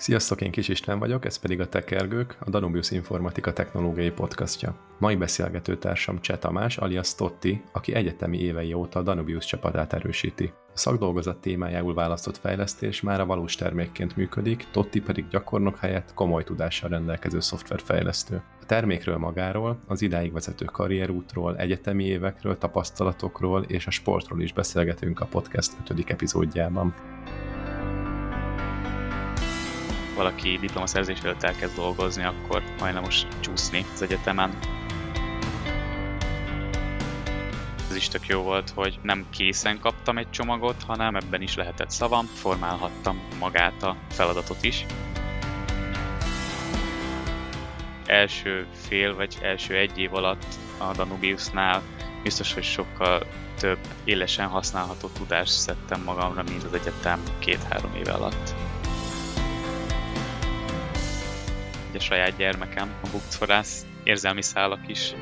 Sziasztok, én Kis István vagyok, ez pedig a Tekergők, a Danubius Informatika Technológiai Podcastja. Mai beszélgető társam Cseh Tamás, alias Totti, aki egyetemi évei óta a Danubius csapatát erősíti. A szakdolgozat témájául választott fejlesztés már a valós termékként működik, Totti pedig gyakornok helyett komoly tudással rendelkező szoftverfejlesztő. A termékről magáról, az idáig vezető karrierútról, egyetemi évekről, tapasztalatokról és a sportról is beszélgetünk a podcast 5. epizódjában valaki diplomaszerzés előtt elkezd dolgozni, akkor hajlamos csúszni az egyetemen. Ez is tök jó volt, hogy nem készen kaptam egy csomagot, hanem ebben is lehetett szavam, formálhattam magát a feladatot is. Első fél vagy első egy év alatt a Danubiusnál biztos, hogy sokkal több élesen használható tudást szedtem magamra, mint az egyetem két-három éve alatt. Hogy a saját gyermekem, a bukcorász érzelmi szálak is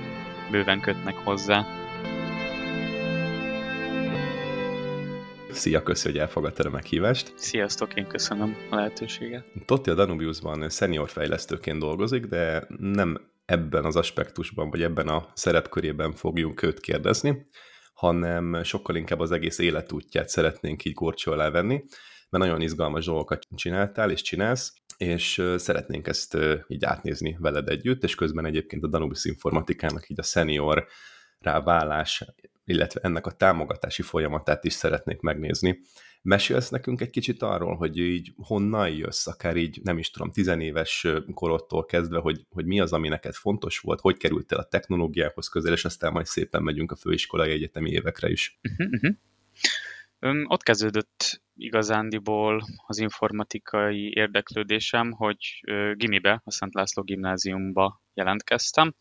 bőven kötnek hozzá. Szia, köszi, hogy elfogadtad a meghívást. Sziasztok, én köszönöm a lehetőséget. Totti a Danubiusban senior fejlesztőként dolgozik, de nem ebben az aspektusban, vagy ebben a szerepkörében fogjunk őt kérdezni, hanem sokkal inkább az egész életútját szeretnénk így gorcsó alá venni, mert nagyon izgalmas dolgokat csináltál és csinálsz, és szeretnénk ezt így átnézni veled együtt, és közben egyébként a Danubis Informatikának így a senior ráválás, illetve ennek a támogatási folyamatát is szeretnék megnézni. Mesélsz nekünk egy kicsit arról, hogy így honnan jössz, akár így nem is tudom, tizenéves korodtól kezdve, hogy, hogy mi az, ami neked fontos volt, hogy kerültél a technológiához közel, és aztán majd szépen megyünk a főiskolai egyetemi évekre is. Uh-huh, uh-huh. Ott kezdődött igazándiból az informatikai érdeklődésem, hogy gimibe, a Szent László gimnáziumba jelentkeztem,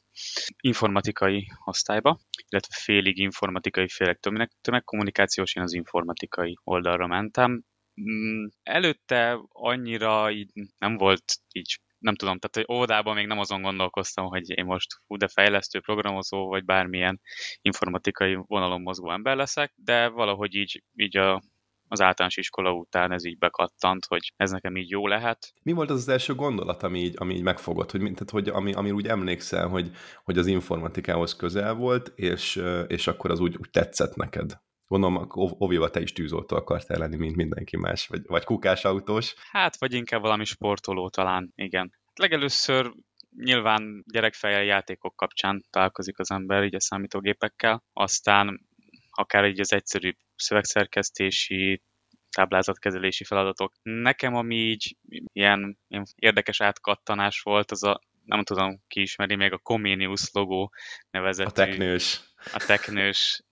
informatikai osztályba, illetve félig informatikai, félig tömeg, tömegkommunikációs, én az informatikai oldalra mentem. Mm, előtte annyira így nem volt így nem tudom, tehát hogy óvodában még nem azon gondolkoztam, hogy én most hú, de fejlesztő, programozó, vagy bármilyen informatikai vonalon mozgó ember leszek, de valahogy így, így a, az általános iskola után ez így bekattant, hogy ez nekem így jó lehet. Mi volt az az első gondolat, ami így, ami így megfogott, hogy, tehát, hogy ami, ami úgy emlékszel, hogy, hogy az informatikához közel volt, és, és akkor az úgy, úgy tetszett neked? Gondolom, Oviva te is tűzoltó akartál lenni, mint mindenki más, vagy, vagy kukás autós. Hát, vagy inkább valami sportoló talán, igen. Legelőször nyilván gyerekfejjel játékok kapcsán találkozik az ember így a számítógépekkel, aztán akár így az egyszerű szövegszerkesztési, táblázatkezelési feladatok. Nekem, ami így ilyen, ilyen érdekes átkattanás volt, az a nem tudom, ki ismeri még a Comenius logó nevezetű. A teknős. A teknős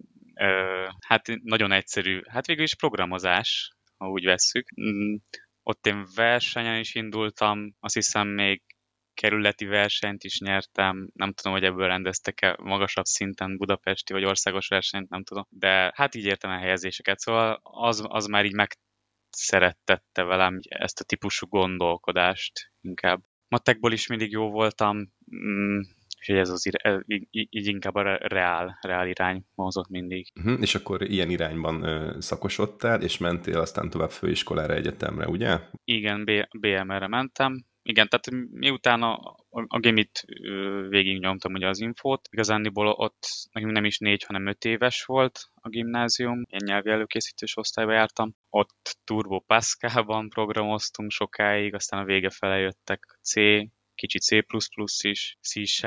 hát nagyon egyszerű, hát végül is programozás, ha úgy vesszük. Mm, ott én versenyen is indultam, azt hiszem még kerületi versenyt is nyertem, nem tudom, hogy ebből rendeztek-e magasabb szinten budapesti vagy országos versenyt, nem tudom, de hát így értem a helyezéseket, szóval az, az már így megszerettette velem ezt a típusú gondolkodást inkább. Matekból is mindig jó voltam, és ez az ir- így, így inkább a reál, reál irány mozott mindig. Uh-huh, és akkor ilyen irányban ö, szakosodtál, és mentél aztán tovább főiskolára, egyetemre, ugye? Igen, B- BMR-re mentem. Igen, tehát miután a, a, a Gimit végig nyomtam ugye az infót, igazániból ott nekünk nem is négy, hanem öt éves volt a gimnázium, ilyen nyelvi előkészítős osztályba jártam. Ott Turbo Pascal-ban programoztunk sokáig, aztán a vége fele jöttek C, kicsit C++ is, c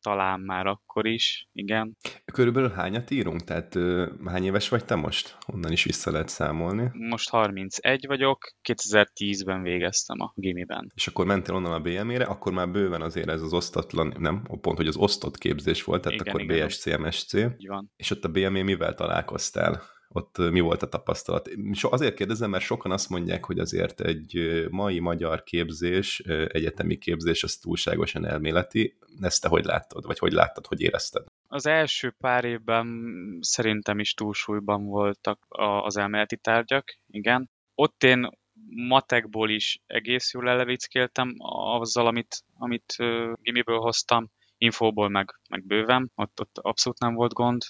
talán már akkor is, igen. Körülbelül hányat írunk? Tehát hány éves vagy te most? Honnan is vissza lehet számolni? Most 31 vagyok, 2010-ben végeztem a gimiben. És akkor mentél onnan a BM-ére, akkor már bőven azért ez az osztatlan, nem, pont, hogy az osztott képzés volt, tehát igen, akkor igen. BSC, MSC. Így van. És ott a BM-é mivel találkoztál? Ott mi volt a tapasztalat. So, azért kérdezem, mert sokan azt mondják, hogy azért egy mai magyar képzés, egyetemi képzés, az túlságosan elméleti. Ezt te hogy láttad, vagy hogy láttad, hogy érezted? Az első pár évben szerintem is túlsúlyban voltak az elméleti tárgyak, igen. Ott én matekból is egész jól elevickéltem azzal, amit, amit gimiből hoztam, infóból meg, meg bőven, ott, ott abszolút nem volt gond,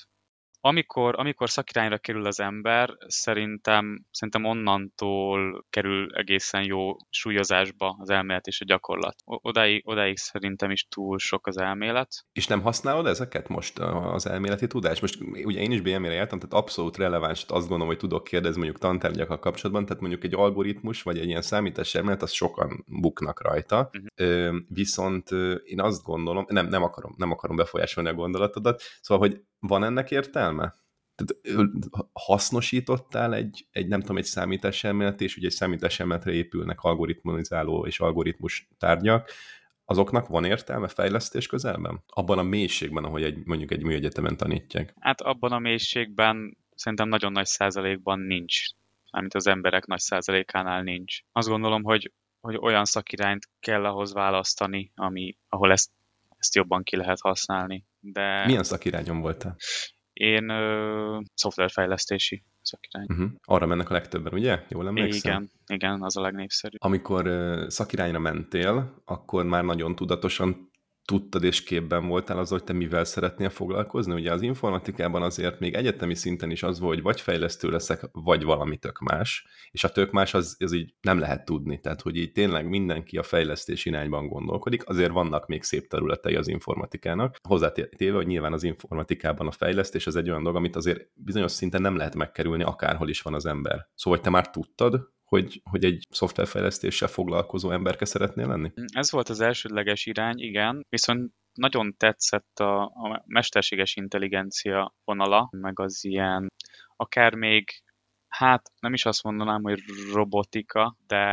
amikor, amikor szakirányra kerül az ember, szerintem, szerintem onnantól kerül egészen jó súlyozásba az elmélet és a gyakorlat. Odáig, odáig szerintem is túl sok az elmélet. És nem használod ezeket most az elméleti tudás? Most ugye én is BM-re jártam, tehát abszolút releváns, azt gondolom, hogy tudok kérdezni mondjuk tantárgyakkal kapcsolatban, tehát mondjuk egy algoritmus, vagy egy ilyen számítás elmélet, az sokan buknak rajta. Uh-huh. Viszont én azt gondolom, nem, nem akarom, nem akarom befolyásolni a gondolatodat, szóval, hogy van ennek értelme? Tehát hasznosítottál egy, egy, nem tudom, egy számításelmélet, és ugye egy számításelméletre épülnek algoritmizáló és algoritmus tárgyak, azoknak van értelme fejlesztés közelben? Abban a mélységben, ahogy egy, mondjuk egy műegyetemen tanítják? Hát abban a mélységben szerintem nagyon nagy százalékban nincs. Mármint az emberek nagy százalékánál nincs. Azt gondolom, hogy, hogy olyan szakirányt kell ahhoz választani, ami, ahol ezt, ezt jobban ki lehet használni. De... Milyen szakirányon voltál? Én ö, szoftverfejlesztési szakirány. Uh-huh. Arra mennek a legtöbben, ugye? Jól emlékszem? Igen, igen, az a legnépszerűbb. Amikor uh, szakirányra mentél, akkor már nagyon tudatosan tudtad és képben voltál az, hogy te mivel szeretnél foglalkozni? Ugye az informatikában azért még egyetemi szinten is az volt, hogy vagy fejlesztő leszek, vagy valami tök más, és a tök más az, az így nem lehet tudni. Tehát, hogy így tényleg mindenki a fejlesztés irányban gondolkodik, azért vannak még szép területei az informatikának. Hozzátéve, hogy nyilván az informatikában a fejlesztés az egy olyan dolog, amit azért bizonyos szinten nem lehet megkerülni, akárhol is van az ember. Szóval, hogy te már tudtad, hogy, hogy egy szoftverfejlesztéssel foglalkozó emberke szeretnél lenni? Ez volt az elsődleges irány, igen, viszont nagyon tetszett a, a mesterséges intelligencia vonala, meg az ilyen, akár még hát nem is azt mondanám, hogy robotika, de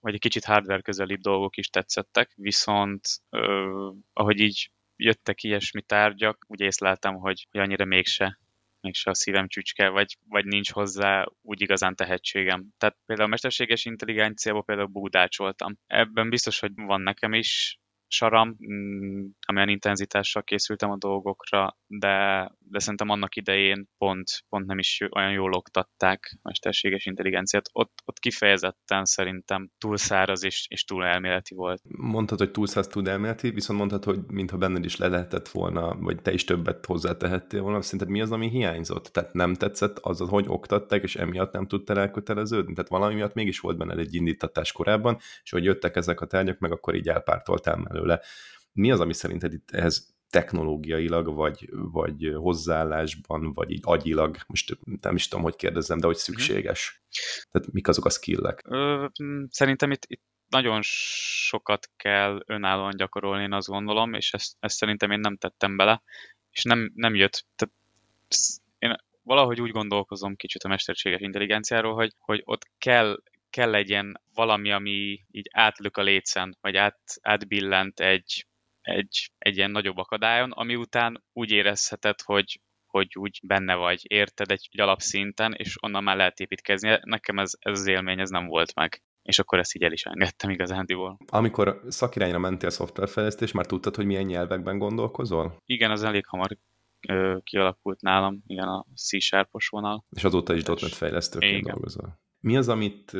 vagy egy kicsit hardware közelibb dolgok is tetszettek, viszont ö, ahogy így jöttek ilyesmi tárgyak, úgy észleltem, hogy, hogy annyira mégse mégse a szívem csücske, vagy, vagy nincs hozzá úgy igazán tehetségem. Tehát például a mesterséges intelligenciából például búdácsoltam. Ebben biztos, hogy van nekem is saram, mm, amilyen intenzitással készültem a dolgokra, de, de szerintem annak idején pont, pont nem is olyan jól oktatták mesterséges intelligenciát. Ott, ott kifejezetten szerintem túl száraz és, és túl elméleti volt. Mondtad, hogy túl száraz, túl elméleti, viszont mondtad, hogy mintha benned is le lehetett volna, vagy te is többet hozzátehettél volna. Szerinted mi az, ami hiányzott? Tehát nem tetszett az, hogy oktatták, és emiatt nem tudtál elköteleződni? Tehát valami miatt mégis volt benned egy indítatás korábban, és hogy jöttek ezek a tárgyak, meg akkor így elpártoltál belőle. Mi az, ami szerinted itt ehhez technológiailag, vagy, vagy hozzáállásban, vagy így agyilag, most nem is tudom, hogy kérdezzem, de hogy mhm. szükséges? Tehát mik azok a skillek? Ö, szerintem itt, itt nagyon sokat kell önállóan gyakorolni, én azt gondolom, és ezt, ezt szerintem én nem tettem bele, és nem, nem jött. Tehát én valahogy úgy gondolkozom kicsit a mesterséges intelligenciáról, hogy, hogy ott kell kell legyen valami, ami így átlök a lécen, vagy át, átbillent egy, egy, egy ilyen nagyobb akadályon, ami után úgy érezheted, hogy, hogy úgy benne vagy, érted egy, egy alapszinten, és onnan már lehet építkezni. Nekem ez, ez az élmény, ez nem volt meg. És akkor ezt így el is engedtem igazándiból. Amikor szakirányra mentél szoftverfejlesztés, már tudtad, hogy milyen nyelvekben gondolkozol? Igen, az elég hamar ö, kialakult nálam, igen, a C-sharpos vonal. És azóta is .NET fejlesztőként dolgozol. Mi az, amit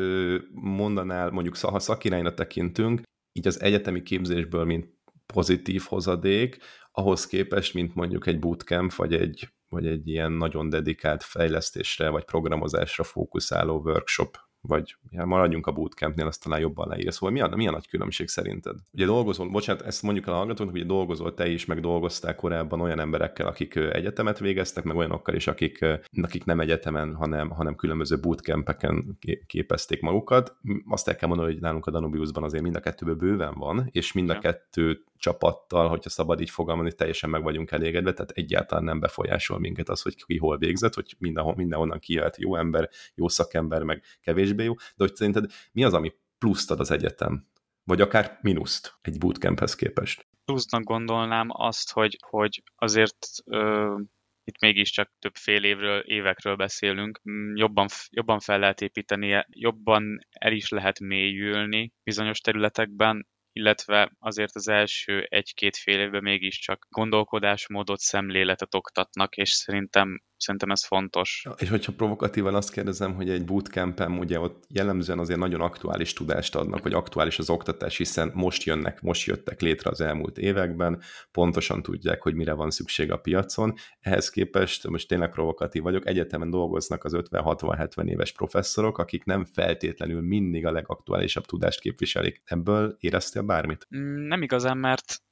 mondanál, mondjuk ha szakirányra tekintünk, így az egyetemi képzésből, mint pozitív hozadék, ahhoz képest, mint mondjuk egy bootcamp, vagy egy, vagy egy ilyen nagyon dedikált fejlesztésre, vagy programozásra fókuszáló workshop vagy ja, maradjunk a bootcampnél, azt talán jobban leírja. Szóval mi a, mi a nagy különbség szerinted? Ugye dolgozol, bocsánat, ezt mondjuk el a hallgatóknak, hogy dolgozol te is, meg dolgoztál korábban olyan emberekkel, akik egyetemet végeztek, meg olyanokkal is, akik, akik nem egyetemen, hanem, hanem különböző bootcampeken képezték magukat. Azt el kell mondani, hogy nálunk a Danubiusban azért mind a kettőből bőven van, és mind a kettő csapattal, hogyha szabad így fogalmazni, teljesen meg vagyunk elégedve, tehát egyáltalán nem befolyásol minket az, hogy ki hol végzett, hogy mindenhol, mindenhonnan kijöhet jó ember, jó szakember, meg kevésbé jó, de hogy szerinted mi az, ami pluszt ad az egyetem? Vagy akár mínuszt egy bootcamphez képest? Plusznak gondolnám azt, hogy, hogy azért ö, itt mégiscsak több fél évről, évekről beszélünk, mm, jobban, jobban fel lehet építeni, jobban el is lehet mélyülni bizonyos területekben, illetve azért az első egy-két fél évben mégiscsak gondolkodásmódot, szemléletet oktatnak, és szerintem, szerintem ez fontos. És hogyha provokatívan azt kérdezem, hogy egy bootcampen ugye ott jellemzően azért nagyon aktuális tudást adnak, vagy aktuális az oktatás, hiszen most jönnek, most jöttek létre az elmúlt években, pontosan tudják, hogy mire van szükség a piacon. Ehhez képest, most tényleg provokatív vagyok, egyetemen dolgoznak az 50-60-70 éves professzorok, akik nem feltétlenül mindig a legaktuálisabb tudást képviselik. Ebből éreztél bármit? Mm, nem igazán, mert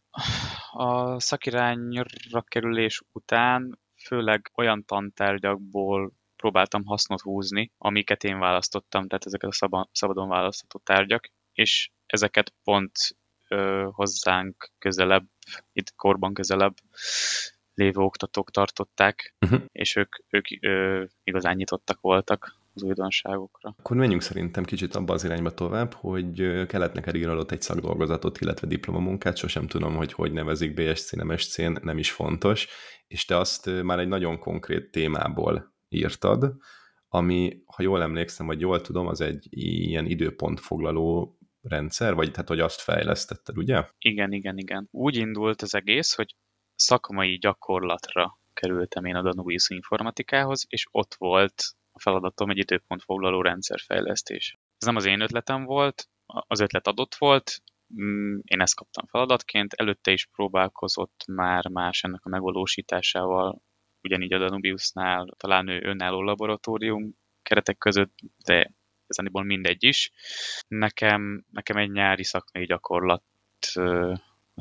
a szakirányra kerülés után főleg olyan tantárgyakból próbáltam hasznot húzni, amiket én választottam, tehát ezeket a szabadon választható tárgyak, és ezeket pont ö, hozzánk közelebb, itt korban közelebb lévő oktatók tartották, uh-huh. és ők, ők ö, igazán nyitottak voltak az újdonságokra. Akkor menjünk szerintem kicsit abba az irányba tovább, hogy kellett neked írnod egy szakdolgozatot, illetve diplomamunkát, sosem tudom, hogy hogy nevezik BSC, nem SC, nem is fontos, és te azt már egy nagyon konkrét témából írtad, ami, ha jól emlékszem, vagy jól tudom, az egy ilyen időpontfoglaló rendszer, vagy tehát, hogy azt fejlesztetted, ugye? Igen, igen, igen. Úgy indult az egész, hogy szakmai gyakorlatra kerültem én a Danubius informatikához, és ott volt a feladatom egy időpontfoglaló rendszerfejlesztés. Ez nem az én ötletem volt, az ötlet adott volt, mm, én ezt kaptam feladatként, előtte is próbálkozott már más ennek a megvalósításával, ugyanígy a Danubiusnál, talán ő önálló laboratórium keretek között, de ezenéból mindegy is. Nekem, nekem egy nyári szakmai gyakorlat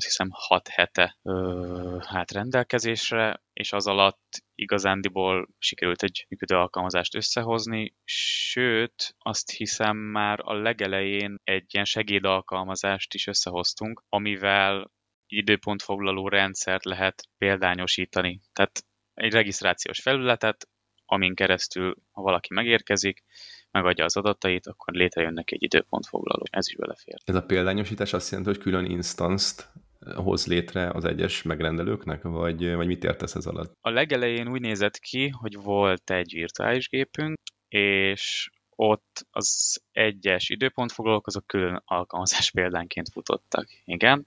azt hiszem 6 hete ö, hát rendelkezésre, és az alatt igazándiból sikerült egy működő alkalmazást összehozni, sőt, azt hiszem már a legelején egy ilyen segédalkalmazást is összehoztunk, amivel időpontfoglaló rendszert lehet példányosítani. Tehát egy regisztrációs felületet, amin keresztül, ha valaki megérkezik, megadja az adatait, akkor létrejön neki egy időpontfoglaló. Ez is belefér. Ez a példányosítás azt jelenti, hogy külön instanzt hoz létre az egyes megrendelőknek, vagy, vagy mit értesz ez alatt? A legelején úgy nézett ki, hogy volt egy virtuális gépünk, és ott az egyes időpontfoglalók azok külön alkalmazás példánként futottak. Igen,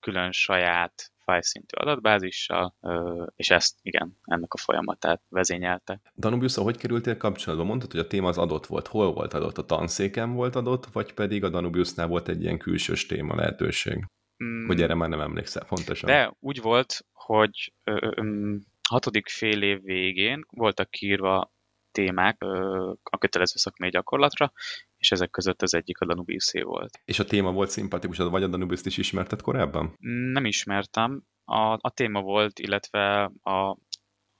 külön saját file-szintű adatbázissal, és ezt, igen, ennek a folyamatát vezényelte. Danubius, hogy kerültél kapcsolatba? Mondtad, hogy a téma az adott volt. Hol volt adott? A tanszéken volt adott, vagy pedig a Danubiusnál volt egy ilyen külsős téma lehetőség? Mm. Vagy erre már nem emlékszel pontosan. De úgy volt, hogy ö, ö, hatodik fél év végén voltak kiírva témák ö, a kötelező szakmai gyakorlatra, és ezek között az egyik a danubius volt. És a téma volt szimpatikus, vagy a danubius is ismerted korábban? Nem ismertem. A, a téma volt, illetve a,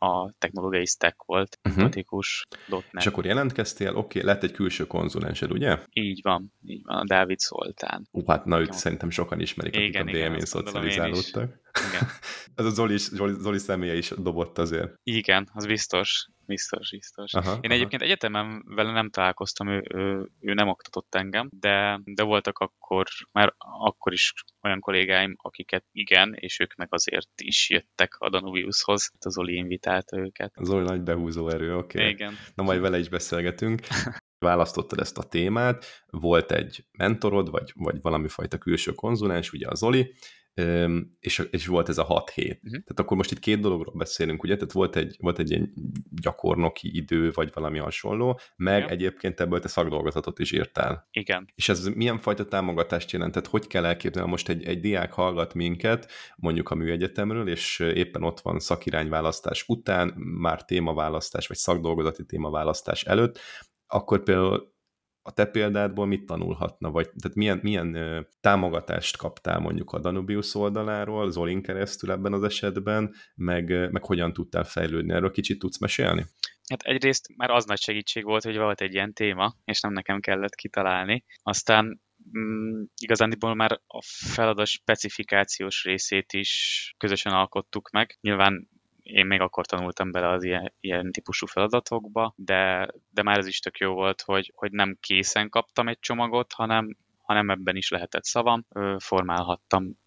a technológiai stack volt, uh-huh. És akkor jelentkeztél, oké, okay, lett egy külső konzulensed, ugye? Így van, így van, a Dávid Szoltán. Ú, hát na őt igen. szerintem sokan ismerik, akik igen, a DMN szocializálódtak. Igen. Ez a Zoli, Zoli, Zoli személye is dobott azért. Igen, az biztos. Biztos, biztos. Aha, Én aha. egyébként egyetemen vele nem találkoztam, ő, ő, ő nem oktatott engem, de, de voltak akkor, már akkor is olyan kollégáim, akiket igen, és ők meg azért is jöttek a Danubiushoz. Az Zoli invitálta őket. Az Zoli nagy behúzó erő, oké. Okay. Igen. Na majd vele is beszélgetünk. Választottad ezt a témát, volt egy mentorod, vagy, vagy valami fajta külső konzulens, ugye az Zoli, és, és volt ez a 6 hét. Uh-huh. Tehát akkor most itt két dologról beszélünk, ugye? Tehát volt egy, volt egy ilyen gyakornoki idő, vagy valami hasonló, meg Igen. egyébként ebből te szakdolgozatot is írtál. Igen. És ez milyen fajta támogatást jelentett? Hogy kell elképzelni? Most egy, egy diák hallgat minket, mondjuk a műegyetemről, és éppen ott van szakirányválasztás után, már témaválasztás, vagy szakdolgozati témaválasztás előtt, akkor például a te példádból mit tanulhatna, vagy tehát milyen, milyen támogatást kaptál mondjuk a Danubius oldaláról, Zolin keresztül ebben az esetben, meg, meg hogyan tudtál fejlődni? Erről kicsit tudsz mesélni? Hát egyrészt már az nagy segítség volt, hogy volt egy ilyen téma, és nem nekem kellett kitalálni. Aztán mm, igazándiból már a feladat specifikációs részét is közösen alkottuk meg. Nyilván én még akkor tanultam bele az ilyen, ilyen típusú feladatokba, de, de már ez is tök jó volt, hogy, hogy nem készen kaptam egy csomagot, hanem, hanem ebben is lehetett szavam, formálhattam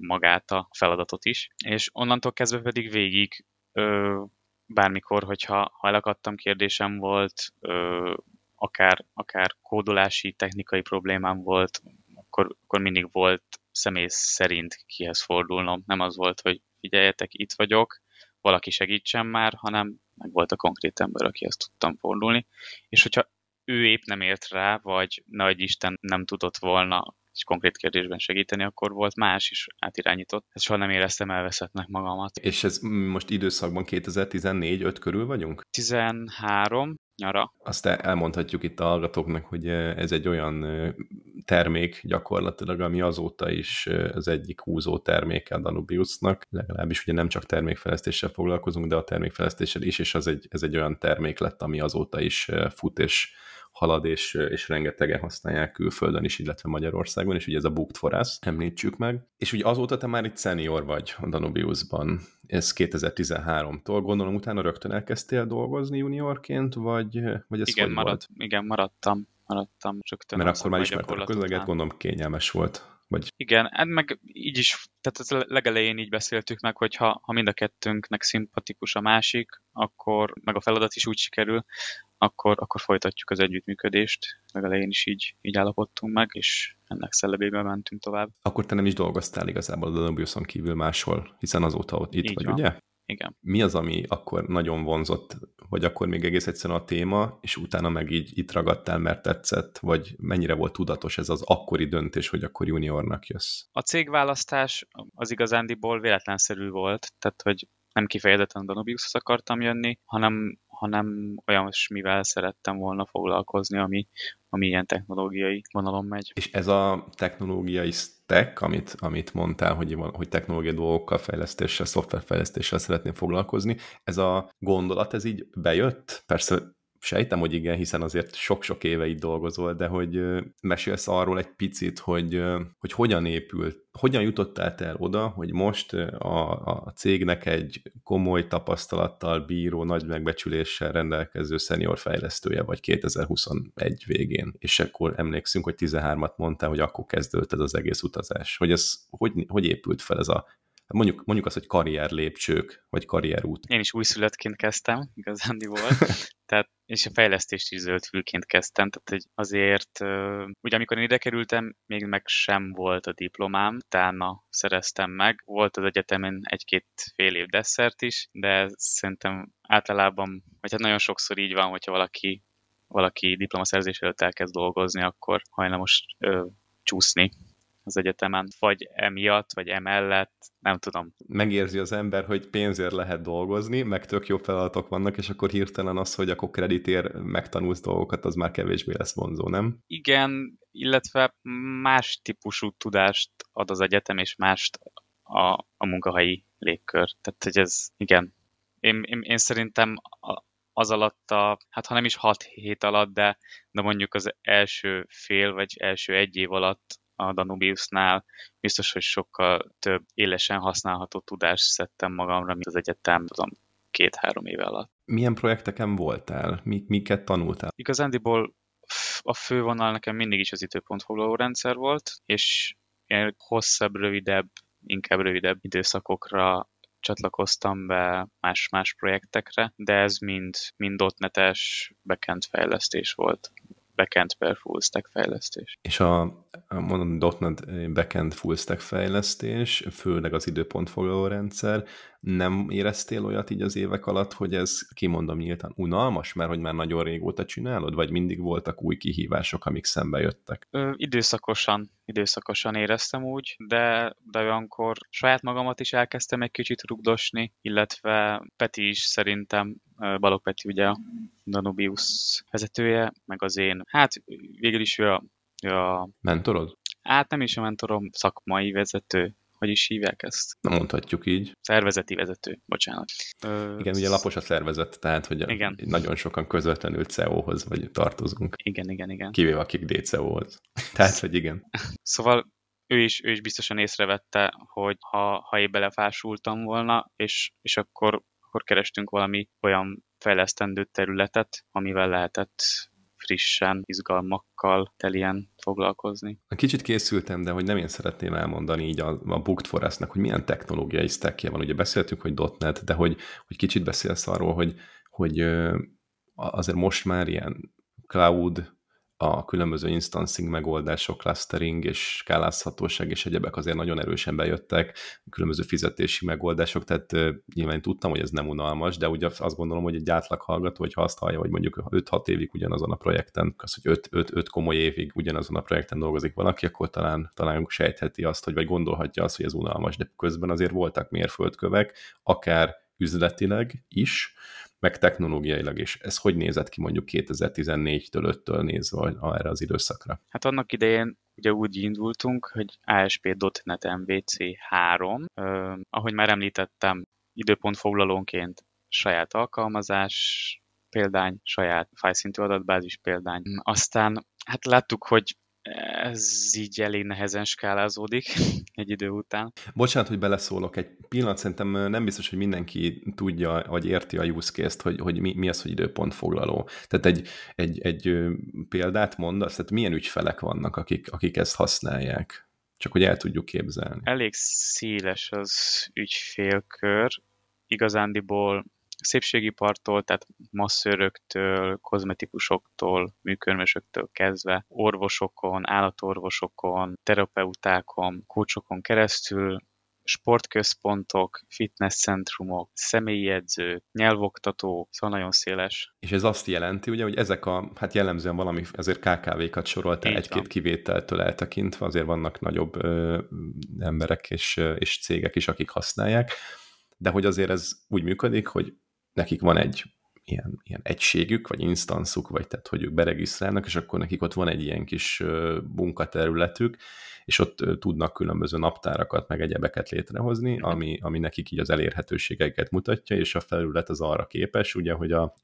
magát a feladatot is, és onnantól kezdve pedig végig bármikor, hogyha ha elakadtam, kérdésem volt, akár, akár kódolási, technikai problémám volt, akkor, akkor mindig volt személy szerint kihez fordulnom. Nem az volt, hogy figyeljetek, itt vagyok, valaki segítsen már, hanem, meg volt a konkrét ember, akihez tudtam fordulni, és hogyha ő épp nem ért rá, vagy nagy Isten nem tudott volna egy konkrét kérdésben segíteni, akkor volt más is átirányított. Ezt soha nem éreztem elveszettnek magamat. És ez most időszakban 2014-5 körül vagyunk? 13 nyara. Azt elmondhatjuk itt a hallgatóknak, hogy ez egy olyan termék gyakorlatilag, ami azóta is az egyik húzó terméke a Danubiusnak. Legalábbis ugye nem csak termékfejlesztéssel foglalkozunk, de a termékfejlesztéssel is, és az egy, ez egy olyan termék lett, ami azóta is fut, és halad, és, és rengetegen használják külföldön is, illetve Magyarországon, és ugye ez a Booked for Us, említsük meg. És ugye azóta te már itt senior vagy a Danubiusban, ez 2013-tól, gondolom utána rögtön elkezdtél dolgozni juniorként, vagy, vagy ez igen, hogy marad, volt? Igen, maradtam, maradtam rögtön. Mert akkor már ismerted a közleget, gondolom kényelmes volt. Vagy... Igen, hát meg így is, tehát legelején így beszéltük meg, hogy ha, ha mind a kettőnknek szimpatikus a másik, akkor meg a feladat is úgy sikerül, akkor, akkor folytatjuk az együttműködést. Legelején is így, így állapodtunk meg, és ennek szellemében mentünk tovább. Akkor te nem is dolgoztál igazából a Danubiuson kívül máshol, hiszen azóta ott itt Így vagy, van. ugye? Igen. Mi az, ami akkor nagyon vonzott, vagy akkor még egész egyszerűen a téma, és utána meg így itt ragadtál, mert tetszett, vagy mennyire volt tudatos ez az akkori döntés, hogy akkor juniornak jössz? A cégválasztás az igazándiból véletlenszerű volt, tehát hogy nem kifejezetten a Danubiushoz akartam jönni, hanem, hanem olyasmivel szerettem volna foglalkozni, ami, ami ilyen technológiai vonalon megy. És ez a technológiai stack, amit, amit mondtál, hogy, hogy technológiai dolgokkal, fejlesztéssel, szoftverfejlesztéssel szeretném foglalkozni, ez a gondolat, ez így bejött? Persze sejtem, hogy igen, hiszen azért sok-sok éve itt dolgozol, de hogy mesélsz arról egy picit, hogy, hogy hogyan épült, hogyan jutottál te el oda, hogy most a, a cégnek egy komoly tapasztalattal bíró, nagy megbecsüléssel rendelkező senior fejlesztője vagy 2021 végén. És akkor emlékszünk, hogy 13-at mondtál, hogy akkor kezdődött ez az egész utazás. Hogy ez hogy, hogy épült fel ez a mondjuk, mondjuk azt, hogy karrier lépcsők, vagy karrierút. Én is újszülöttként kezdtem, igazándiból. tehát, és a fejlesztést is zöldfülként kezdtem, tehát hogy azért, ugye amikor én ide kerültem, még meg sem volt a diplomám, utána szereztem meg. Volt az egyetemen egy-két fél év desszert is, de szerintem általában, vagy hát nagyon sokszor így van, hogyha valaki valaki diplomaszerzés előtt elkezd dolgozni, akkor hajlamos ö, csúszni az egyetemen, vagy emiatt, vagy emellett, nem tudom. Megérzi az ember, hogy pénzért lehet dolgozni, meg tök jó feladatok vannak, és akkor hirtelen az, hogy akkor kreditér megtanulsz dolgokat, az már kevésbé lesz vonzó, nem? Igen, illetve más típusú tudást ad az egyetem, és mást a, a munkahelyi légkör. Tehát, hogy ez, igen. Én, én, én szerintem az alatt a, hát ha nem is hat hét alatt, de, de mondjuk az első fél, vagy első egy év alatt a Danubiusnál biztos, hogy sokkal több élesen használható tudást szedtem magamra, mint az egyetem, tudom, két-három éve alatt. Milyen projekteken voltál? Mik, miket tanultál? Igazándiból a fővonal nekem mindig is az időpontfoglaló rendszer volt, és ilyen hosszabb, rövidebb, inkább rövidebb időszakokra csatlakoztam be más-más projektekre, de ez mind, mind .NET-es backend fejlesztés volt backend per full stack fejlesztés. És a, mondom, .NET backend full stack fejlesztés, főleg az időpontfoglaló rendszer, nem éreztél olyat így az évek alatt, hogy ez, kimondom nyíltan, unalmas, mert hogy már nagyon régóta csinálod, vagy mindig voltak új kihívások, amik szembe jöttek? Ö, időszakosan, időszakosan éreztem úgy, de, de olyankor saját magamat is elkezdtem egy kicsit rugdosni, illetve Peti is szerintem, Balog Peti ugye a Danubius vezetője, meg az én, hát végül is ő a, ő a Mentorod? Hát nem is a mentorom, szakmai vezető, hogy is hívják ezt? Na mondhatjuk így. Szervezeti vezető, bocsánat. Ö, igen, ugye lapos a szervezet, tehát hogy igen. nagyon sokan közvetlenül CEO-hoz vagy tartozunk. Igen, igen, igen. Kivéve akik DCO-hoz. tehát, hogy igen. Szóval ő is, ő is biztosan észrevette, hogy ha, ha én belefásultam volna, és, és akkor, akkor kerestünk valami olyan fejlesztendő területet, amivel lehetett frissen, izgalmakkal telien foglalkozni. Kicsit készültem, de hogy nem én szeretném elmondani így a, a Booked Forestnek, hogy milyen technológiai stackje van. Ugye beszéltünk, hogy .NET, de hogy, hogy kicsit beszélsz arról, hogy, hogy azért most már ilyen cloud a különböző instancing megoldások, clustering és skálázhatóság és egyebek azért nagyon erősen bejöttek, különböző fizetési megoldások, tehát nyilván tudtam, hogy ez nem unalmas, de ugye azt gondolom, hogy egy átlag hallgató, hogyha azt hallja, hogy mondjuk 5-6 évig ugyanazon a projekten, az, hogy 5, komoly évig ugyanazon a projekten dolgozik valaki, akkor talán, talán sejtheti azt, hogy vagy gondolhatja azt, hogy ez unalmas, de közben azért voltak mérföldkövek, akár üzletileg is, meg technológiailag is. Ez hogy nézett ki mondjuk 2014-től 5-től nézve erre az időszakra? Hát annak idején ugye úgy indultunk, hogy ASP.NET MVC 3, uh, ahogy már említettem, időpontfoglalónként saját alkalmazás, példány, saját fájszintű adatbázis példány. Aztán hát láttuk, hogy ez így elég nehezen skálázódik egy idő után. Bocsánat, hogy beleszólok egy pillanat, szerintem nem biztos, hogy mindenki tudja, vagy érti a use case-t, hogy, hogy mi, mi az, hogy időpontfoglaló. Tehát egy, egy, egy példát mondasz, tehát milyen ügyfelek vannak, akik, akik ezt használják? Csak hogy el tudjuk képzelni. Elég széles az ügyfélkör. Igazándiból szépségipartól, tehát masszőröktől, kozmetikusoktól, műkörmösöktől kezdve, orvosokon, állatorvosokon, terapeutákon, kócsokon keresztül, sportközpontok, fitnesscentrumok, személyi edzők, nyelvoktató, szóval nagyon széles. És ez azt jelenti, ugye, hogy ezek a, hát jellemzően valami, azért KKV-kat soroltál egy-két kivételtől eltekintve, azért vannak nagyobb ö, emberek és, és cégek is, akik használják, de hogy azért ez úgy működik, hogy nekik van egy ilyen, ilyen egységük, vagy instanszuk, vagy tehát, hogy ők beregisztrálnak, és akkor nekik ott van egy ilyen kis munkaterületük, és ott tudnak különböző naptárakat, meg egyebeket létrehozni, ami, ami nekik így az elérhetőségeiket mutatja, és a felület az arra képes, ugye, hogy a,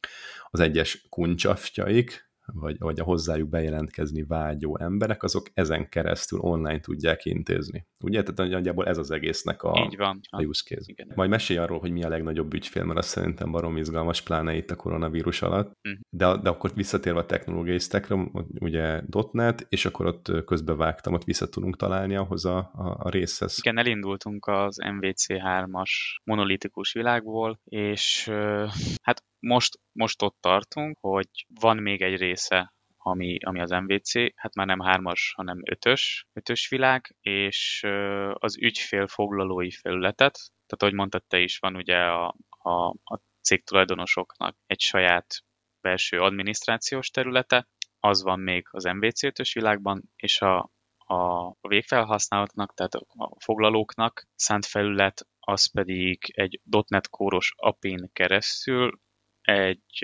az egyes kuncsaftjaik, vagy, vagy a hozzájuk bejelentkezni vágyó emberek, azok ezen keresztül online tudják intézni. Ugye? Tehát nagyjából ez az egésznek a, Így van. a use case. Igen. Majd mesélj arról, hogy mi a legnagyobb ügyfél, mert azt szerintem barom izgalmas, pláne itt a koronavírus alatt. Uh-huh. De, de akkor visszatérve a technológiai stackre, ugye .NET, és akkor ott közbevágtam, ott vissza tudunk találni ahhoz a, a, a részhez. Igen, elindultunk az MVC3-as monolitikus világból, és hát most, most ott tartunk, hogy van még egy része, ami, ami az MVC, hát már nem hármas, hanem ötös, ötös világ, és az ügyfél foglalói felületet, tehát ahogy mondtad te is, van ugye a, a, a cég tulajdonosoknak egy saját belső adminisztrációs területe, az van még az MVC 5-ös világban, és a, a végfelhasználóknak, tehát a foglalóknak szánt felület, az pedig egy .NET kóros API-n keresztül egy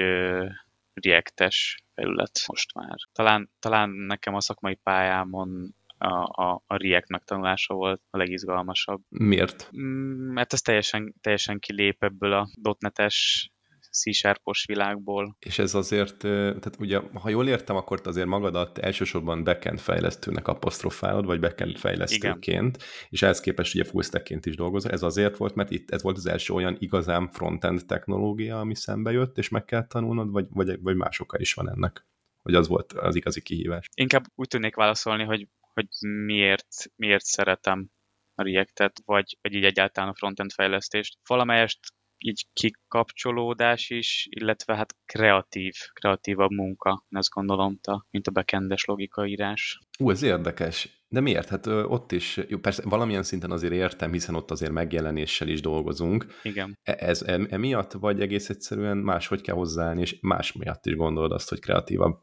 React-es felület most már. Talán, talán nekem a szakmai pályámon a, a, a React megtanulása volt a legizgalmasabb. Miért? Mm, mert ez teljesen, teljesen kilép ebből a .NET-es C-sharpos világból. És ez azért, tehát ugye, ha jól értem, akkor te azért magadat elsősorban backend fejlesztőnek apostrofálod, vagy backend fejlesztőként, Igen. és ehhez képest ugye full stackként is dolgozol. Ez azért volt, mert itt ez volt az első olyan igazán frontend technológia, ami szembe jött, és meg kell tanulnod, vagy, vagy, vagy más oka is van ennek? Vagy az volt az igazi kihívás? Inkább úgy tudnék válaszolni, hogy, hogy miért, miért szeretem a React-et, vagy, vagy így egyáltalán a frontend fejlesztést. Valamelyest így kikapcsolódás is, illetve hát kreatív, kreatívabb munka, azt gondolom, mint a bekendes logikaírás. Ú, ez érdekes. De miért? Hát ö, ott is, jó, persze valamilyen szinten azért értem, hiszen ott azért megjelenéssel is dolgozunk. Igen. E- ez e- emiatt, vagy egész egyszerűen máshogy kell hozzáállni, és más miatt is gondolod azt, hogy kreatívabb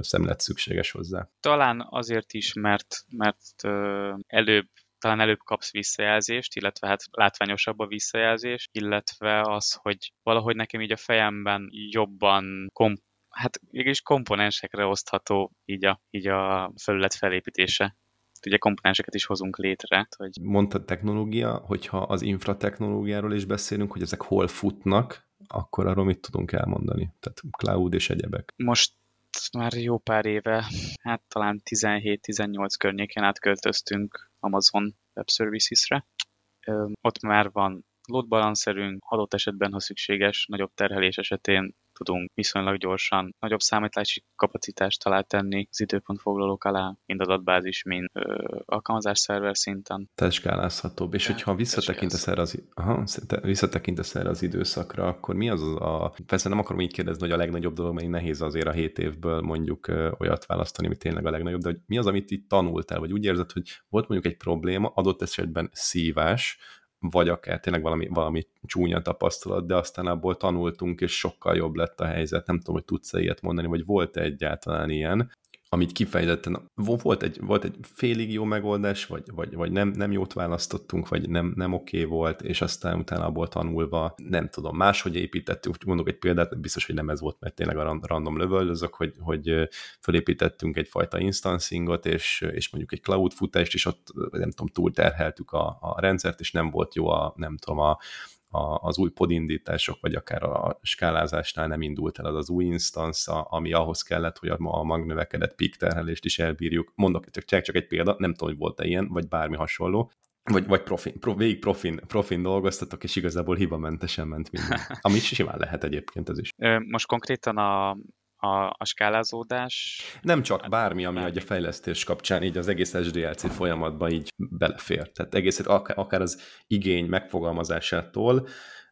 szemlet szükséges hozzá? Talán azért is, mert, mert ö, előbb talán előbb kapsz visszajelzést, illetve hát látványosabb a visszajelzés, illetve az, hogy valahogy nekem így a fejemben jobban komp hát mégis komponensekre osztható így a, így a felület felépítése ugye komponenseket is hozunk létre. Hogy... Mondtad technológia, hogyha az infratechnológiáról is beszélünk, hogy ezek hol futnak, akkor arról mit tudunk elmondani? Tehát cloud és egyebek. Most már jó pár éve, hát talán 17-18 környékén átköltöztünk Amazon Web Services-re. Ott már van load balancerünk, adott esetben, ha szükséges, nagyobb terhelés esetén tudunk viszonylag gyorsan nagyobb számítási kapacitást alá tenni az időpontfoglalók alá, mind adatbázis, mind ö, alkalmazás szerver szinten. Teskálázhatóbb. És hogyha visszatekintesz erre, az, aha, visszatekintesz erre az időszakra, akkor mi az a... Persze nem akarom így kérdezni, hogy a legnagyobb dolog, mert nehéz azért a hét évből mondjuk olyat választani, ami tényleg a legnagyobb, de hogy mi az, amit itt tanultál, vagy úgy érzed, hogy volt mondjuk egy probléma, adott esetben szívás, vagy akár tényleg valami, valami csúnya tapasztalat, de aztán abból tanultunk, és sokkal jobb lett a helyzet. Nem tudom, hogy tudsz-e ilyet mondani, vagy volt-e egyáltalán ilyen, amit kifejezetten, volt egy, volt egy félig jó megoldás, vagy, vagy, vagy nem, nem jót választottunk, vagy nem, nem oké okay volt, és aztán utána abból tanulva, nem tudom, máshogy építettünk, mondok egy példát, biztos, hogy nem ez volt, mert tényleg a random lövöldözök, hogy, hogy fölépítettünk egyfajta instancingot, és, és mondjuk egy cloud futást, és ott nem tudom, túlterheltük a, a rendszert, és nem volt jó a, nem tudom, a, a, az új podindítások, vagy akár a skálázásnál nem indult el az az új instance, ami ahhoz kellett, hogy a, a magnövekedett peak terhelést is elbírjuk. Mondok csak, csak egy példa, nem tudom, hogy volt-e ilyen, vagy bármi hasonló, vagy, vagy profin, pro, végig profin, profin dolgoztatok, és igazából hibamentesen ment minden. Ami simán lehet egyébként ez is. Most konkrétan a, a, a skálázódás. Nem csak hát, bármi, ami bármi. a fejlesztés kapcsán így az egész SDLC folyamatban így belefér. Tehát egész, akár, az igény megfogalmazásától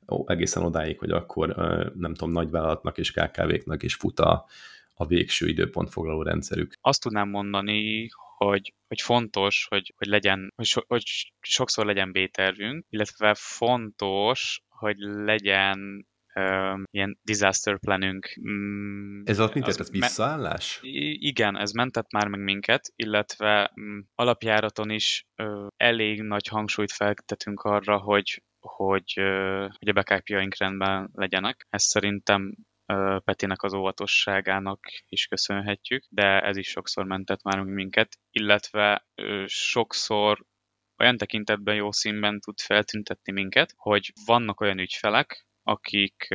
ó, egészen odáig, hogy akkor nem tudom, nagyvállalatnak és KKV-knak is fut a, a végső időpontfoglaló rendszerük. Azt tudnám mondani, hogy, hogy fontos, hogy, hogy legyen, hogy, so, hogy sokszor legyen B-tervünk, illetve fontos, hogy legyen ilyen disaster planünk. Mm, ez ott mit ez visszaállás? igen, ez mentett már meg minket, illetve mm, alapjáraton is elég nagy hangsúlyt fektetünk arra, hogy hogy, hogy a backupjaink rendben legyenek. Ez szerintem Petinek az óvatosságának is köszönhetjük, de ez is sokszor mentett már minket, illetve sokszor olyan tekintetben jó színben tud feltüntetni minket, hogy vannak olyan ügyfelek, akik,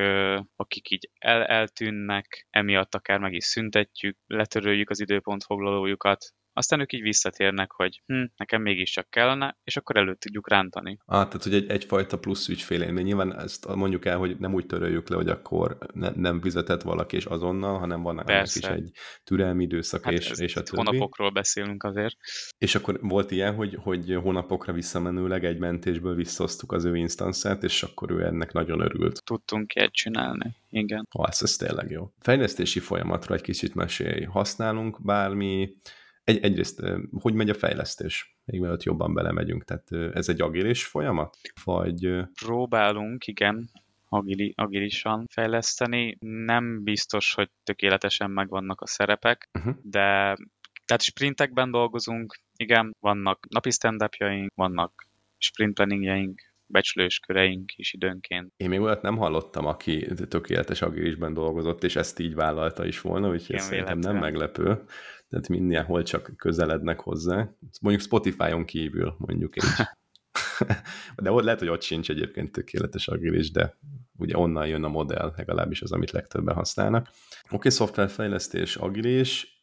akik így el eltűnnek, emiatt akár meg is szüntetjük, letöröljük az időpontfoglalójukat, aztán ők így visszatérnek, hogy hm, nekem mégiscsak kellene, és akkor elő tudjuk rántani. Ah, tehát hogy egy, egyfajta plusz ügyfélélmény. Nyilván ezt mondjuk el, hogy nem úgy töröljük le, hogy akkor ne, nem fizetett valaki és azonnal, hanem van is egy türelmi időszak, hát és, és a többi. Hónapokról beszélünk azért. És akkor volt ilyen, hogy, hogy hónapokra visszamenőleg egy mentésből visszasztuk az ő instanszát, és akkor ő ennek nagyon örült. Tudtunk ilyet csinálni, igen. Ah, ez, ez tényleg jó. Fejlesztési folyamatról egy kicsit mesélj. Használunk bármi egy, egyrészt, hogy megy a fejlesztés, még mielőtt jobban belemegyünk, tehát ez egy agilis folyamat? Vagy... Próbálunk, igen, agili, agilisan fejleszteni. Nem biztos, hogy tökéletesen megvannak a szerepek, uh-huh. de tehát sprintekben dolgozunk, igen, vannak napi stand vannak sprint planningjeink, becslős köreink is időnként. Én még olyat nem hallottam, aki tökéletes agilisben dolgozott, és ezt így vállalta is volna, úgyhogy ez szerintem nem meglepő tehát mindenhol csak közelednek hozzá. Mondjuk Spotify-on kívül, mondjuk így. de ott lehet, hogy ott sincs egyébként tökéletes agilis, de ugye onnan jön a modell, legalábbis az, amit legtöbben használnak. Oké, okay, szoftverfejlesztés, agilis,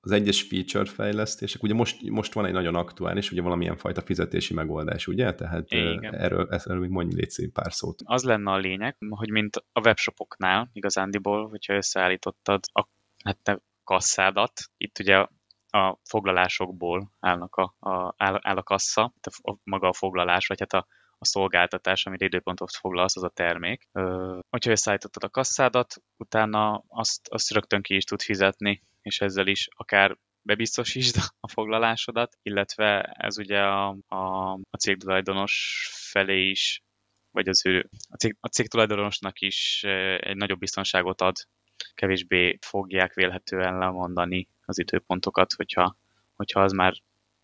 az egyes feature fejlesztések, ugye most, most van egy nagyon aktuális, ugye valamilyen fajta fizetési megoldás, ugye? Tehát Igen. erről, erről még mondj légy pár szót. Az lenne a lényeg, hogy mint a webshopoknál igazándiból, hogyha összeállítottad a hát te kasszádat. Itt ugye a foglalásokból állnak a, a, áll, áll a kassa, a, a, maga a foglalás, vagy hát a, a szolgáltatás, amire időpontot foglalsz, az a termék. Ö, hogyha összeállítottad a kasszádat, utána azt, azt rögtön ki is tud fizetni, és ezzel is akár bebiztosítsd a foglalásodat, illetve ez ugye a, a, a cégtulajdonos felé is, vagy az ő, a, cég, a cégtulajdonosnak is egy nagyobb biztonságot ad kevésbé fogják vélhetően lemondani az időpontokat, hogyha, hogyha az már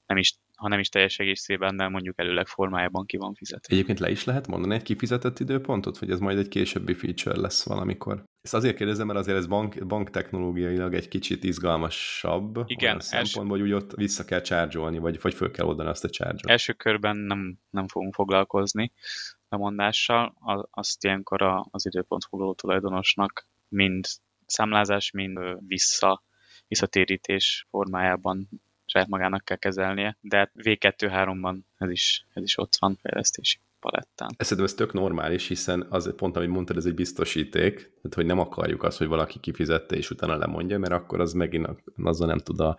nem is, ha nem is teljes egészében, de mondjuk előleg formájában ki van fizetve. Egyébként le is lehet mondani egy kifizetett időpontot, vagy ez majd egy későbbi feature lesz valamikor? Ezt azért kérdezem, mert azért ez bank, bank technológiailag egy kicsit izgalmasabb. Igen. Szempontból, hogy ott vissza kell csárgyolni, vagy, vagy föl kell oldani azt a csárgyot. Első körben nem, nem fogunk foglalkozni lemondással, azt ilyenkor az időpontfoglaló tulajdonosnak mind számlázás, mind vissza, visszatérítés formájában saját magának kell kezelnie, de V2-3-ban ez is, ez is ott van fejlesztési palettán. Szerintem ez tök normális, hiszen az pont, amit mondtad, ez egy biztosíték, tehát hogy nem akarjuk azt, hogy valaki kifizette és utána lemondja, mert akkor az megint azzal nem tud a,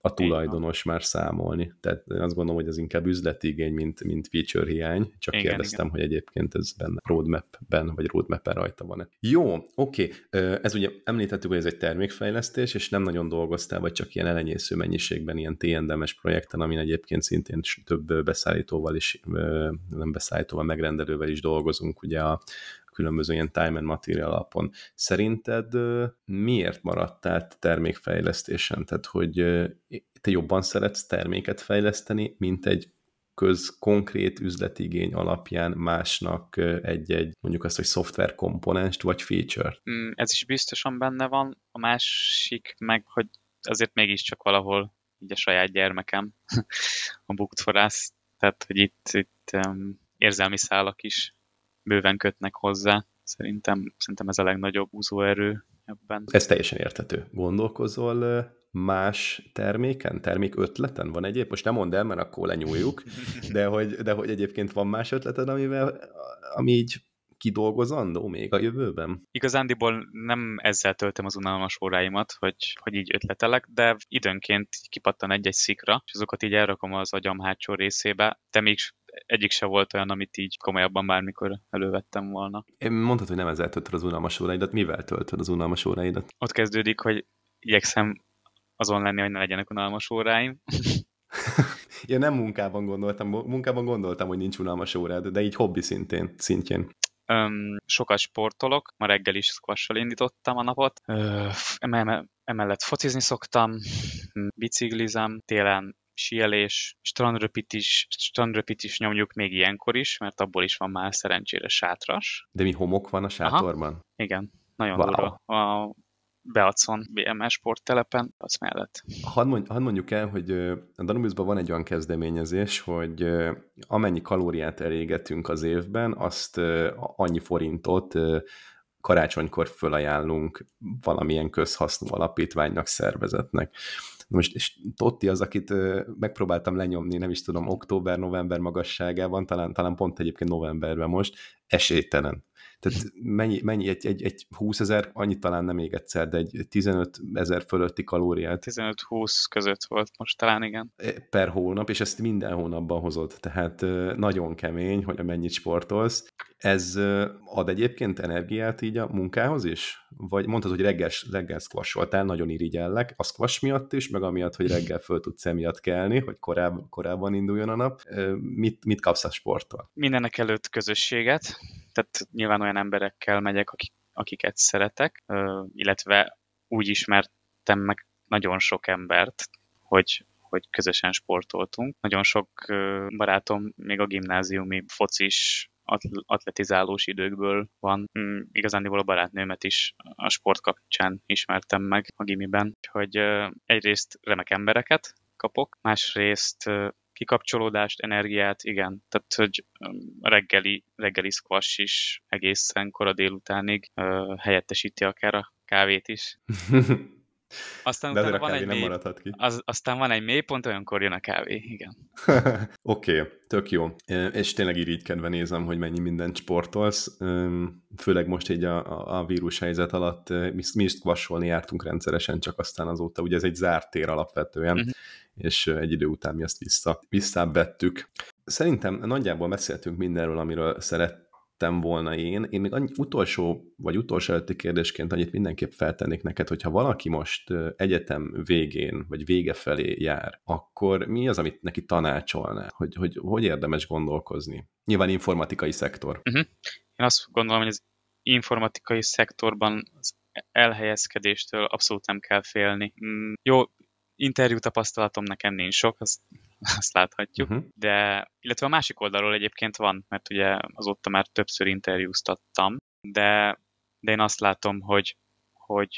a tulajdonos már számolni. Tehát azt gondolom, hogy ez inkább üzleti igény, mint, mint feature hiány. Csak igen, kérdeztem, igen. hogy egyébként ez benne roadmap-ben, vagy roadmap-en rajta van-e. Jó, oké. Ez ugye említettük, hogy ez egy termékfejlesztés, és nem nagyon dolgoztál, vagy csak ilyen elenyésző mennyiségben, ilyen TNDM-es projekten, amin egyébként szintén több beszállítóval is, nem beszállítóval, megrendelővel is dolgozunk, ugye a, különböző ilyen time and material alapon. Szerinted miért maradtál termékfejlesztésen? Tehát, hogy te jobban szeretsz terméket fejleszteni, mint egy köz konkrét üzletigény alapján másnak egy-egy, mondjuk azt, hogy szoftver komponenst vagy feature? Mm, ez is biztosan benne van. A másik meg, hogy azért mégiscsak valahol így a saját gyermekem a Booked for tehát hogy itt, itt um, érzelmi szálak is bőven kötnek hozzá. Szerintem, szerintem ez a legnagyobb úzóerő ebben. Ez teljesen értető. Gondolkozol más terméken, termék ötleten? Van egyéb? Most nem mondd el, mert akkor lenyúljuk, de hogy, de hogy egyébként van más ötleted, amivel, ami így kidolgozandó még a jövőben? Igazándiból nem ezzel töltöm az unalmas óráimat, hogy, hogy így ötletelek, de időnként kipattan egy-egy szikra, és azokat így elrakom az agyam hátsó részébe, de még egyik se volt olyan, amit így komolyabban bármikor elővettem volna. Én mondtad, hogy nem ezzel töltöd az unalmas óráidat, mivel töltöd az unalmas óráidat? Ott kezdődik, hogy igyekszem azon lenni, hogy ne legyenek unalmas óráim. Én nem munkában gondoltam, munkában gondoltam, hogy nincs unalmas órád, de így hobbi szintén, szintjén. Öm, sokat sportolok, ma reggel is squash indítottam a napot. Ö, emellett focizni szoktam, biciklizem, télen síelés, strandröpit is nyomjuk még ilyenkor is, mert abból is van már szerencsére sátras. De mi homok van a sátorban? Aha, igen, nagyon wow. durva. A Beacon BMS sporttelepen, az mellett. Hadd, mond, hadd mondjuk el, hogy a Danubiusban van egy olyan kezdeményezés, hogy amennyi kalóriát elégetünk az évben, azt annyi forintot karácsonykor fölajánlunk valamilyen közhasznú alapítványnak, szervezetnek. Most és Totti az, akit megpróbáltam lenyomni, nem is tudom, október-november magasságában, talán, talán pont egyébként novemberben most, esélytelen. Tehát mennyi, mennyi egy, egy, egy 20 ezer, annyit talán nem még egyszer, de egy 15 ezer fölötti kalóriát. 15-20 között volt most talán, igen. E, per hónap, és ezt minden hónapban hozod, tehát nagyon kemény, hogy mennyit sportolsz. Ez ad egyébként energiát így a munkához is? Vagy mondtad, hogy reggel, reggel squasholtál, nagyon irigyellek, a squash miatt is, meg amiatt, hogy reggel föl tudsz emiatt kelni, hogy koráb, korábban induljon a nap. Mit, mit kapsz a sporttól? Mindenek előtt közösséget, tehát nyilván olyan emberekkel megyek, akik, akiket szeretek, illetve úgy ismertem meg nagyon sok embert, hogy, hogy közösen sportoltunk. Nagyon sok barátom még a gimnáziumi focis atletizálós időkből van. Mm, igazándiból a barátnőmet is a sport kapcsán ismertem meg a gimiben, hogy egyrészt remek embereket kapok, másrészt kikapcsolódást, energiát, igen. Tehát, hogy a reggeli, reggeli squash is egészen kora délutánig helyettesíti akár a kávét is. Aztán De utána van egy mély, ki. Az, aztán van egy mélypont, olyankor jön a kávé, igen. Oké, okay, tök jó. És tényleg irigykedve nézem, hogy mennyi mindent sportolsz. Főleg most így a, a vírus helyzet alatt mi, mi is vasolni jártunk rendszeresen, csak aztán azóta, ugye ez egy zárt tér alapvetően, uh-huh. és egy idő után mi ezt vissza, visszavettük. Szerintem nagyjából beszéltünk mindenről, amiről szeret, lettem volna én. Én még annyi utolsó, vagy utolsó előtti kérdésként annyit mindenképp feltennék neked, hogyha valaki most egyetem végén, vagy vége felé jár, akkor mi az, amit neki tanácsolná? Hogy hogy, hogy érdemes gondolkozni? Nyilván informatikai szektor. Uh-huh. Én azt gondolom, hogy az informatikai szektorban az elhelyezkedéstől abszolút nem kell félni. Mm, jó, interjú tapasztalatom nekem nincs sok, azt azt láthatjuk. Uh-huh. De, illetve a másik oldalról egyébként van, mert ugye azóta már többször interjúztattam, de, de én azt látom, hogy, hogy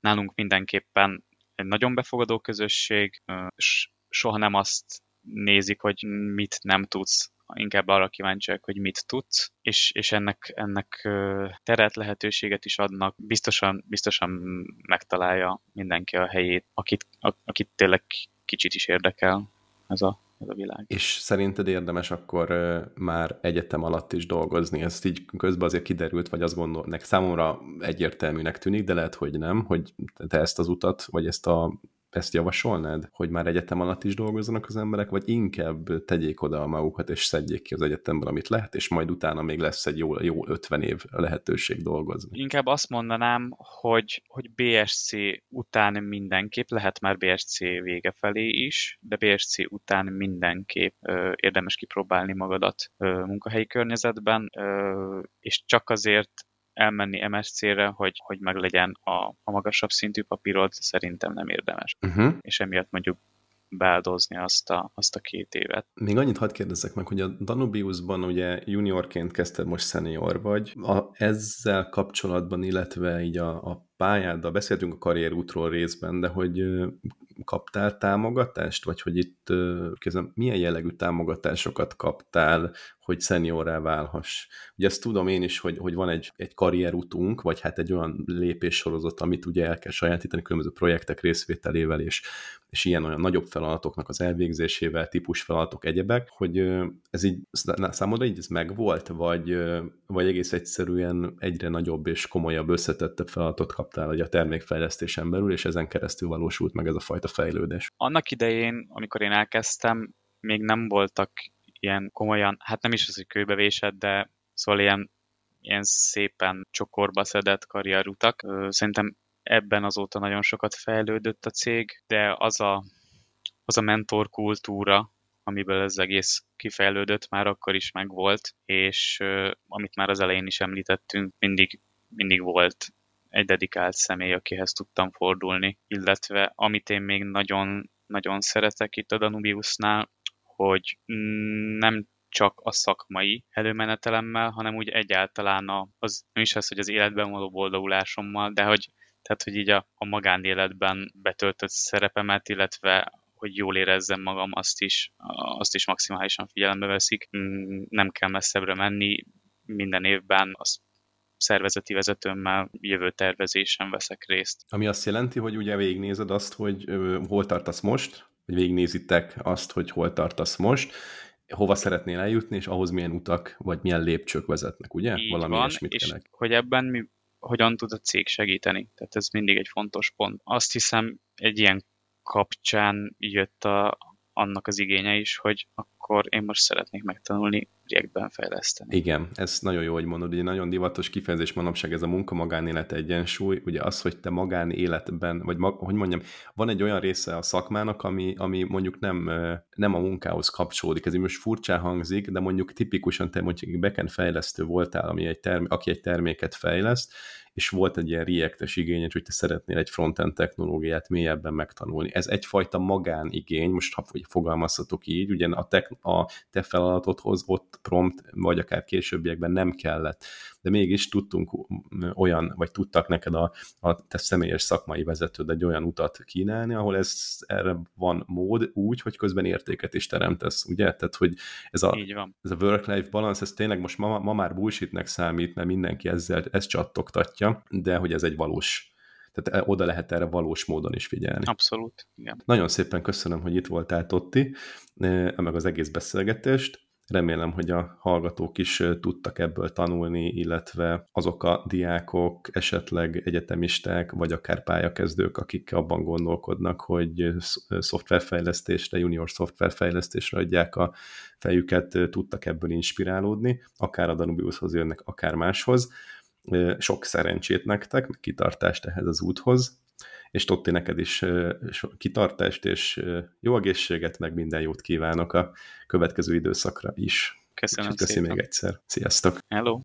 nálunk mindenképpen egy nagyon befogadó közösség, és soha nem azt nézik, hogy mit nem tudsz, inkább arra kíváncsiak, hogy mit tudsz, és, és ennek, ennek teret, lehetőséget is adnak. Biztosan, biztosan megtalálja mindenki a helyét, akit, akit tényleg kicsit is érdekel ez a ez a világ. És szerinted érdemes akkor már egyetem alatt is dolgozni? Ezt így közben azért kiderült, vagy azt gondolnak, számomra egyértelműnek tűnik, de lehet, hogy nem, hogy te ezt az utat, vagy ezt a ezt javasolnád, hogy már egyetem alatt is dolgozzanak az emberek, vagy inkább tegyék oda a magukat, és szedjék ki az egyetemben, amit lehet, és majd utána még lesz egy jó, jó 50 év lehetőség dolgozni. Inkább azt mondanám, hogy, hogy BSC után mindenképp, lehet már BSC vége felé is, de BSC után mindenképp ö, érdemes kipróbálni magadat ö, munkahelyi környezetben, ö, és csak azért elmenni MSC-re, hogy, hogy meglegyen a, a magasabb szintű papírod, szerintem nem érdemes. Uh-huh. És emiatt mondjuk beáldozni azt a, azt a két évet. Még annyit hadd kérdezzek meg, hogy a Danubiusban ugye juniorként kezdted, most senior vagy. A, ezzel kapcsolatban, illetve így a, a pályáddal beszéltünk a karrierútról részben, de hogy kaptál támogatást, vagy hogy itt kezdem, milyen jellegű támogatásokat kaptál, hogy szeniorrá válhass. Ugye ezt tudom én is, hogy, hogy van egy, egy karrierutunk, vagy hát egy olyan lépéssorozat, amit ugye el kell sajátítani különböző projektek részvételével, és, és ilyen olyan nagyobb feladatoknak az elvégzésével, típus feladatok, egyebek, hogy ez így számodra így ez megvolt, vagy, vagy egész egyszerűen egyre nagyobb és komolyabb, összetettebb feladatot kaptál hogy a termékfejlesztésen belül, és ezen keresztül valósult meg ez a fajta fejlődés. Annak idején, amikor én elkezdtem, még nem voltak ilyen komolyan, hát nem is az, hogy kőbevésett, de szóval ilyen, ilyen szépen csokorba szedett karrierutak. Szerintem ebben azóta nagyon sokat fejlődött a cég, de az a, az a mentor kultúra, amiből ez egész kifejlődött, már akkor is megvolt, és amit már az elején is említettünk, mindig, mindig volt egy dedikált személy, akihez tudtam fordulni, illetve amit én még nagyon, nagyon szeretek itt a Danubiusnál, hogy nem csak a szakmai előmenetelemmel, hanem úgy egyáltalán a, az nem is az, hogy az életben való boldogulásommal, de hogy, tehát, hogy így a, a magánéletben betöltött szerepemet, illetve hogy jól érezzem magam, azt is, azt is maximálisan figyelembe veszik. Mm, nem kell messzebbre menni, minden évben azt szervezeti vezetőmmel jövő tervezésen veszek részt. Ami azt jelenti, hogy ugye végignézed azt, hogy ö, hol tartasz most, vagy végignézitek azt, hogy hol tartasz most, hova szeretnél eljutni, és ahhoz milyen utak, vagy milyen lépcsők vezetnek, ugye? Így Valami van, és kenek. hogy ebben mi, hogyan tud a cég segíteni. Tehát ez mindig egy fontos pont. Azt hiszem, egy ilyen kapcsán jött a, annak az igénye is, hogy akkor én most szeretnék megtanulni React-ben fejleszteni. Igen, ez nagyon jó, hogy mondod, ugye nagyon divatos kifejezés manapság ez a munka-magánélet egyensúly, ugye az, hogy te magánéletben, vagy mag, hogy mondjam, van egy olyan része a szakmának, ami, ami mondjuk nem, nem a munkához kapcsolódik, ez most furcsán hangzik, de mondjuk tipikusan te mondjuk egy backend fejlesztő voltál, ami egy term, aki egy terméket fejleszt, és volt egy ilyen react igény, hogy te szeretnél egy frontend technológiát mélyebben megtanulni. Ez egyfajta magánigény, most ha fogalmazhatok így, ugye a, te, a te feladatodhoz ott prompt, vagy akár későbbiekben nem kellett de mégis tudtunk olyan, vagy tudtak neked a, a te személyes szakmai vezetőd egy olyan utat kínálni, ahol ez, erre van mód úgy, hogy közben értéket is teremtesz, ugye? Tehát, hogy ez a, ez a work-life balance, ez tényleg most ma, ma már bullshitnek számít, mert mindenki ezzel ezt csattogtatja, de hogy ez egy valós tehát e, oda lehet erre valós módon is figyelni. Abszolút, igen. Nagyon szépen köszönöm, hogy itt voltál, Totti, e, meg az egész beszélgetést. Remélem, hogy a hallgatók is tudtak ebből tanulni, illetve azok a diákok, esetleg egyetemisták, vagy akár pályakezdők, akik abban gondolkodnak, hogy szoftverfejlesztésre, junior szoftverfejlesztésre adják a fejüket, tudtak ebből inspirálódni, akár a Danubiushoz jönnek, akár máshoz. Sok szerencsét nektek, kitartást ehhez az úthoz, és Totti, neked is kitartást és jó egészséget, meg minden jót kívánok a következő időszakra is. Köszönöm Köszi még egyszer. Sziasztok! Hello!